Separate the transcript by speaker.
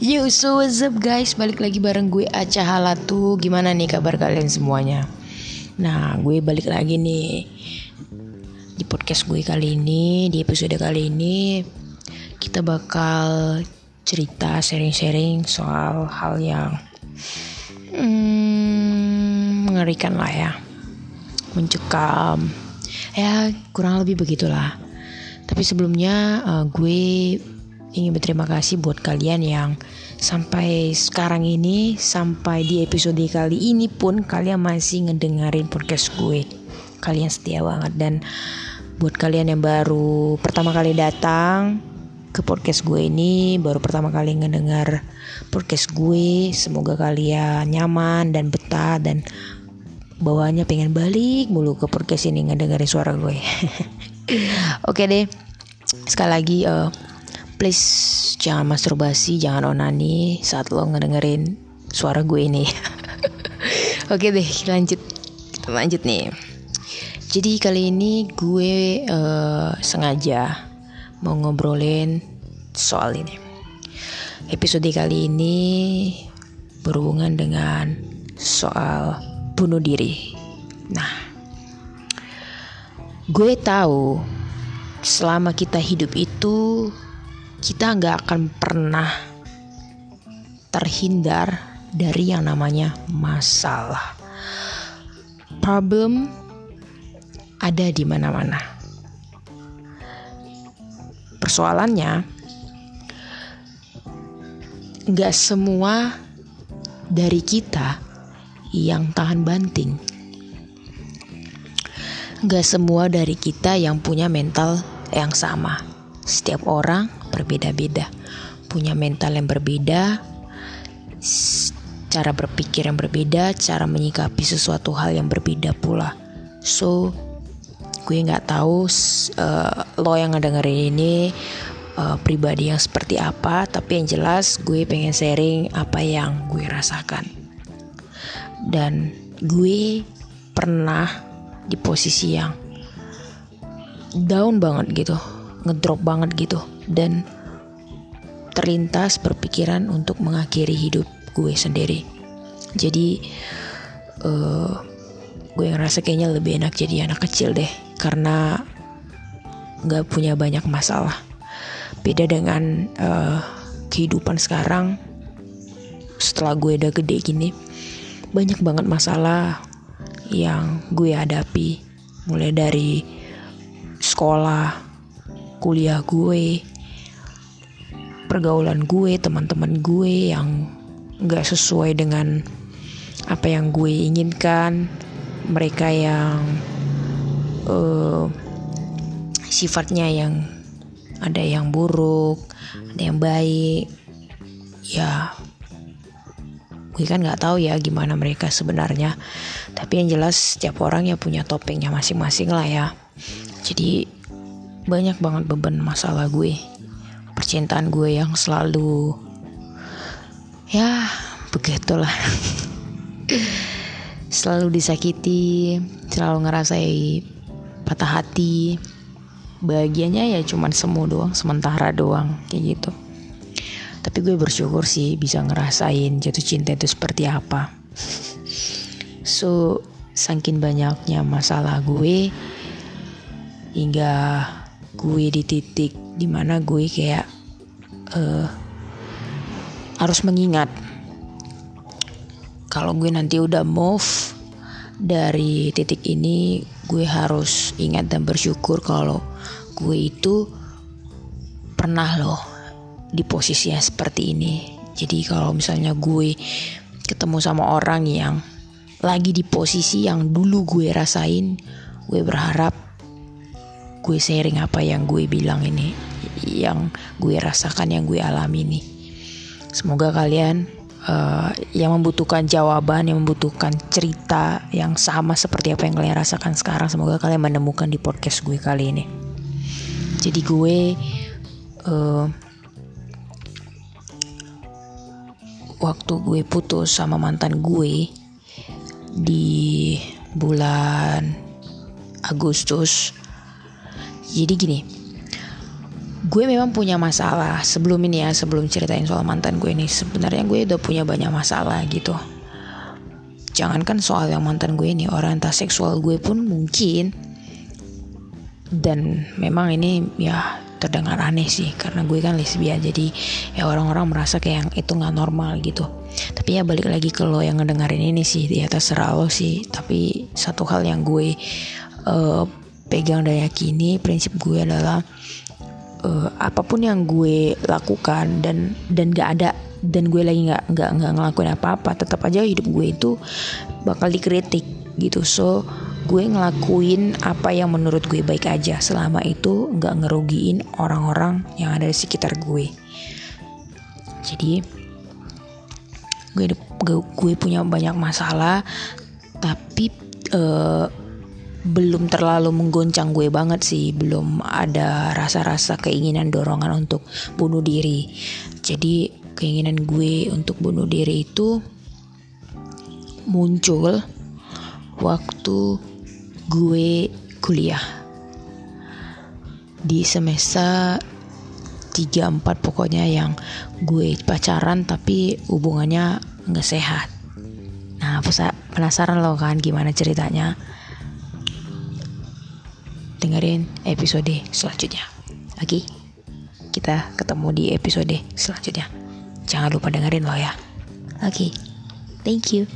Speaker 1: Yo, so what's up guys? Balik lagi bareng gue Aca Halatu. Gimana nih kabar kalian semuanya? Nah, gue balik lagi nih di podcast gue kali ini, di episode kali ini kita bakal cerita sharing-sharing soal hal yang hmm, mengerikan lah ya, mencekam. Ya, kurang lebih begitulah. Tapi sebelumnya uh, gue ingin berterima kasih buat kalian yang sampai sekarang ini sampai di episode kali ini pun kalian masih ngedengerin podcast gue. Kalian setia banget. Dan buat kalian yang baru pertama kali datang ke podcast gue ini baru pertama kali ngedengar podcast gue semoga kalian nyaman dan betah dan bawaannya pengen balik mulu ke podcast ini ngedengerin suara gue. Oke deh. Sekali lagi uh, please jangan masturbasi, jangan onani saat lo ngedengerin suara gue ini. Oke deh, lanjut. Lanjut nih. Jadi kali ini gue uh, sengaja mau ngobrolin soal ini. Episode kali ini berhubungan dengan soal bunuh diri. Nah, gue tahu selama kita hidup itu kita nggak akan pernah terhindar dari yang namanya masalah. Problem ada di mana-mana. Persoalannya, nggak semua dari kita yang tahan banting. Nggak semua dari kita yang punya mental yang sama. Setiap orang berbeda-beda, punya mental yang berbeda, cara berpikir yang berbeda, cara menyikapi sesuatu hal yang berbeda pula. So, gue nggak tahu uh, lo yang ngedengerin ini uh, pribadi yang seperti apa, tapi yang jelas gue pengen sharing apa yang gue rasakan. Dan gue pernah di posisi yang down banget gitu, ngedrop banget gitu dan terlintas berpikiran untuk mengakhiri hidup gue sendiri. Jadi uh, gue ngerasa kayaknya lebih enak jadi anak kecil deh karena nggak punya banyak masalah. Beda dengan uh, kehidupan sekarang setelah gue udah gede gini banyak banget masalah yang gue hadapi mulai dari sekolah, kuliah gue, pergaulan gue, teman-teman gue yang gak sesuai dengan apa yang gue inginkan, mereka yang uh, sifatnya yang ada yang buruk, ada yang baik, ya gue kan nggak tahu ya gimana mereka sebenarnya, tapi yang jelas setiap orang ya punya topengnya masing-masing lah ya. Jadi banyak banget beban masalah gue percintaan gue yang selalu ya begitulah. Selalu disakiti selalu ngerasai patah hati. Bahagianya ya cuman semu doang sementara doang kayak gitu. Tapi gue bersyukur sih bisa ngerasain jatuh cinta itu seperti apa. So saking banyaknya masalah gue hingga gue di titik di mana gue kayak uh, harus mengingat kalau gue nanti udah move dari titik ini gue harus ingat dan bersyukur kalau gue itu pernah loh di posisi yang seperti ini. Jadi kalau misalnya gue ketemu sama orang yang lagi di posisi yang dulu gue rasain gue berharap gue sharing apa yang gue bilang ini yang gue rasakan yang gue alami ini. Semoga kalian uh, yang membutuhkan jawaban yang membutuhkan cerita yang sama seperti apa yang kalian rasakan sekarang semoga kalian menemukan di podcast gue kali ini. Jadi gue uh, waktu gue putus sama mantan gue di bulan Agustus jadi gini gue memang punya masalah sebelum ini ya sebelum ceritain soal mantan gue ini. Sebenarnya gue udah punya banyak masalah gitu. Jangankan soal yang mantan gue ini orientasi seksual gue pun mungkin. Dan memang ini ya terdengar aneh sih karena gue kan lesbian jadi ya orang-orang merasa kayak yang itu nggak normal gitu. Tapi ya balik lagi ke lo yang ngedengerin ini sih di atas serah sih. Tapi satu hal yang gue uh, pegang dan yakini prinsip gue adalah uh, apa pun yang gue lakukan dan dan gak ada dan gue lagi nggak nggak nggak ngelakuin apa-apa tetap aja hidup gue itu bakal dikritik gitu. So gue ngelakuin apa yang menurut gue baik aja. Selama itu nggak ngerugiin orang-orang yang ada di sekitar gue. Jadi gue gue punya banyak masalah tapi uh, belum terlalu menggoncang gue banget sih. Belum ada rasa-rasa keinginan dorongan untuk bunuh diri. Jadi keinginan gue untuk bunuh diri itu muncul waktu gue kuliah. Di semester 3-4 pokoknya yang gue pacaran tapi hubungannya nggak sehat. Nah penasaran lo kan gimana ceritanya dengerin episode selanjutnya. Oke kita ketemu di episode selanjutnya. Jangan lupa dengerin lo ya. Oke thank you